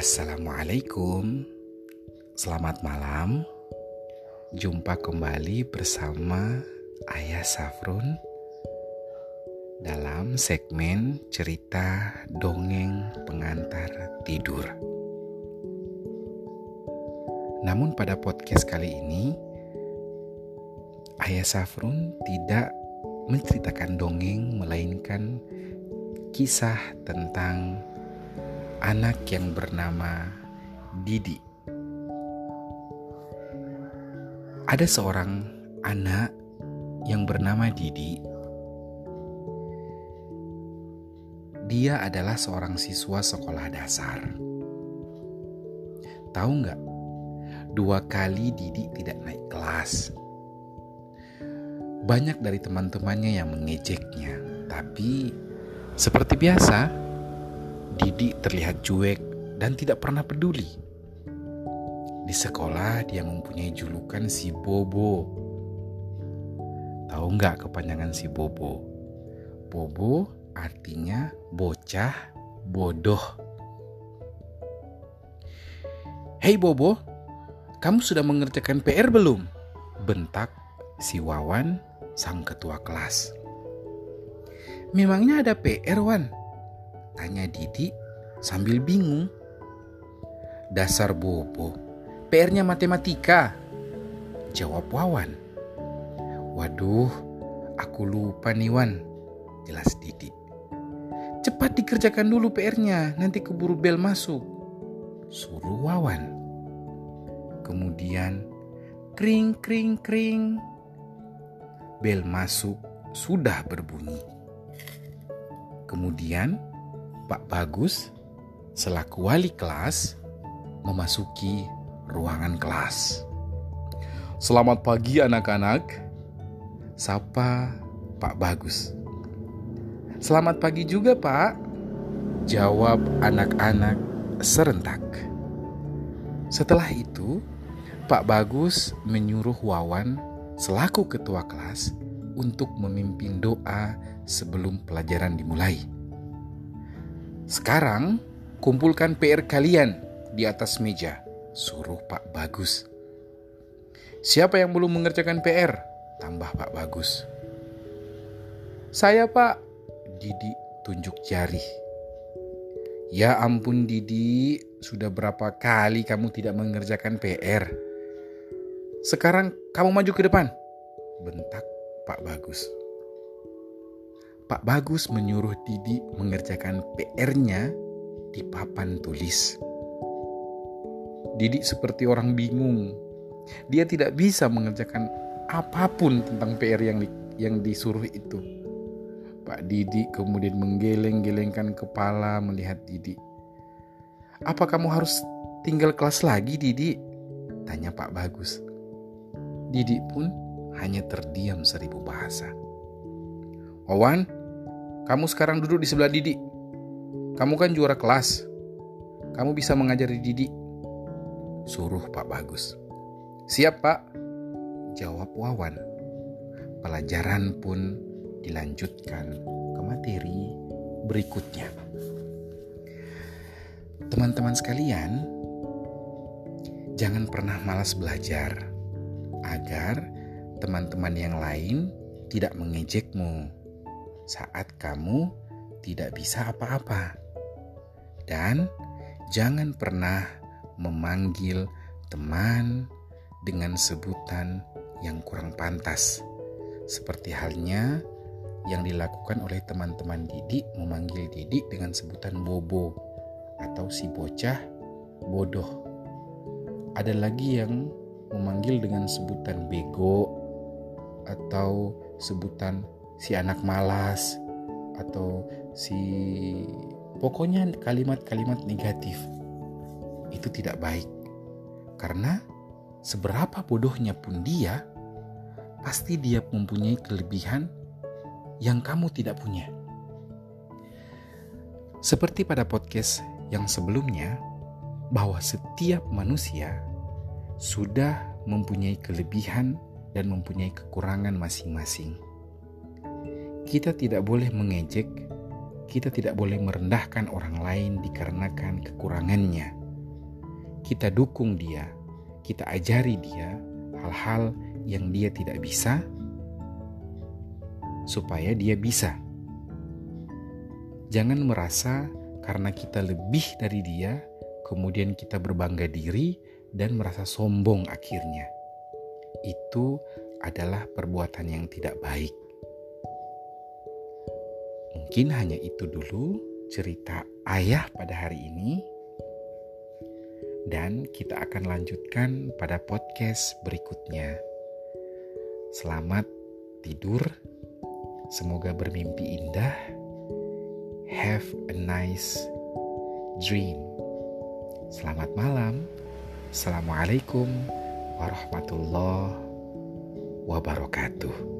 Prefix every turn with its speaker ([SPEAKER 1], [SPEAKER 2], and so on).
[SPEAKER 1] Assalamualaikum, selamat malam. Jumpa kembali bersama Ayah Safrun dalam segmen cerita dongeng pengantar tidur. Namun, pada podcast kali ini, Ayah Safrun tidak menceritakan dongeng, melainkan kisah tentang anak yang bernama Didi. Ada seorang anak yang bernama Didi. Dia adalah seorang siswa sekolah dasar. Tahu nggak? Dua kali Didi tidak naik kelas banyak dari teman-temannya yang mengejeknya, tapi seperti biasa, Didi terlihat cuek dan tidak pernah peduli. Di sekolah dia mempunyai julukan si Bobo. Tahu nggak kepanjangan si Bobo? Bobo artinya bocah bodoh. Hei Bobo, kamu sudah mengerjakan PR belum? Bentak si Wawan sang ketua kelas. Memangnya ada PR, Wan? Tanya Didi sambil bingung. Dasar bobo, PR-nya matematika. Jawab Wawan. Waduh, aku lupa nih Wan. Jelas Didi. Cepat dikerjakan dulu PR-nya, nanti keburu bel masuk. Suruh Wawan. Kemudian, kring kring kring bel masuk sudah berbunyi. Kemudian Pak Bagus selaku wali kelas memasuki ruangan kelas. Selamat pagi anak-anak. Sapa Pak Bagus. Selamat pagi juga Pak. Jawab anak-anak serentak. Setelah itu, Pak Bagus menyuruh Wawan selaku ketua kelas untuk memimpin doa sebelum pelajaran dimulai. Sekarang, kumpulkan PR kalian di atas meja, suruh Pak Bagus. Siapa yang belum mengerjakan PR? Tambah Pak Bagus. Saya Pak, Didi tunjuk jari. Ya ampun Didi, sudah berapa kali kamu tidak mengerjakan PR? Sekarang kamu maju ke depan. Bentak Pak Bagus. Pak Bagus menyuruh Didi mengerjakan PR-nya di papan tulis. Didi seperti orang bingung. Dia tidak bisa mengerjakan apa pun tentang PR yang di, yang disuruh itu. Pak Didi kemudian menggeleng-gelengkan kepala melihat Didi. Apa kamu harus tinggal kelas lagi, Didi? Tanya Pak Bagus. Didi pun hanya terdiam seribu bahasa. Wawan, kamu sekarang duduk di sebelah Didi. Kamu kan juara kelas. Kamu bisa mengajari Didi. Suruh Pak Bagus. Siap Pak, jawab Wawan. Pelajaran pun dilanjutkan ke materi berikutnya. Teman-teman sekalian, jangan pernah malas belajar agar teman-teman yang lain tidak mengejekmu saat kamu tidak bisa apa-apa. Dan jangan pernah memanggil teman dengan sebutan yang kurang pantas. Seperti halnya yang dilakukan oleh teman-teman Didi memanggil Didi dengan sebutan Bobo atau si bocah bodoh. Ada lagi yang memanggil dengan sebutan bego atau sebutan si anak malas atau si pokoknya kalimat-kalimat negatif itu tidak baik karena seberapa bodohnya pun dia pasti dia mempunyai kelebihan yang kamu tidak punya seperti pada podcast yang sebelumnya bahwa setiap manusia sudah mempunyai kelebihan dan mempunyai kekurangan masing-masing. Kita tidak boleh mengejek, kita tidak boleh merendahkan orang lain dikarenakan kekurangannya. kita dukung dia, kita ajari dia hal-hal yang dia tidak bisa, supaya dia bisa. Jangan merasa karena kita lebih dari dia, kemudian kita berbangga diri dan merasa sombong akhirnya. Itu adalah perbuatan yang tidak baik. Mungkin hanya itu dulu cerita ayah pada hari ini, dan kita akan lanjutkan pada podcast berikutnya. Selamat tidur, semoga bermimpi indah. Have a nice dream. Selamat malam. Assalamualaikum warahmatullahi wabarakatuh.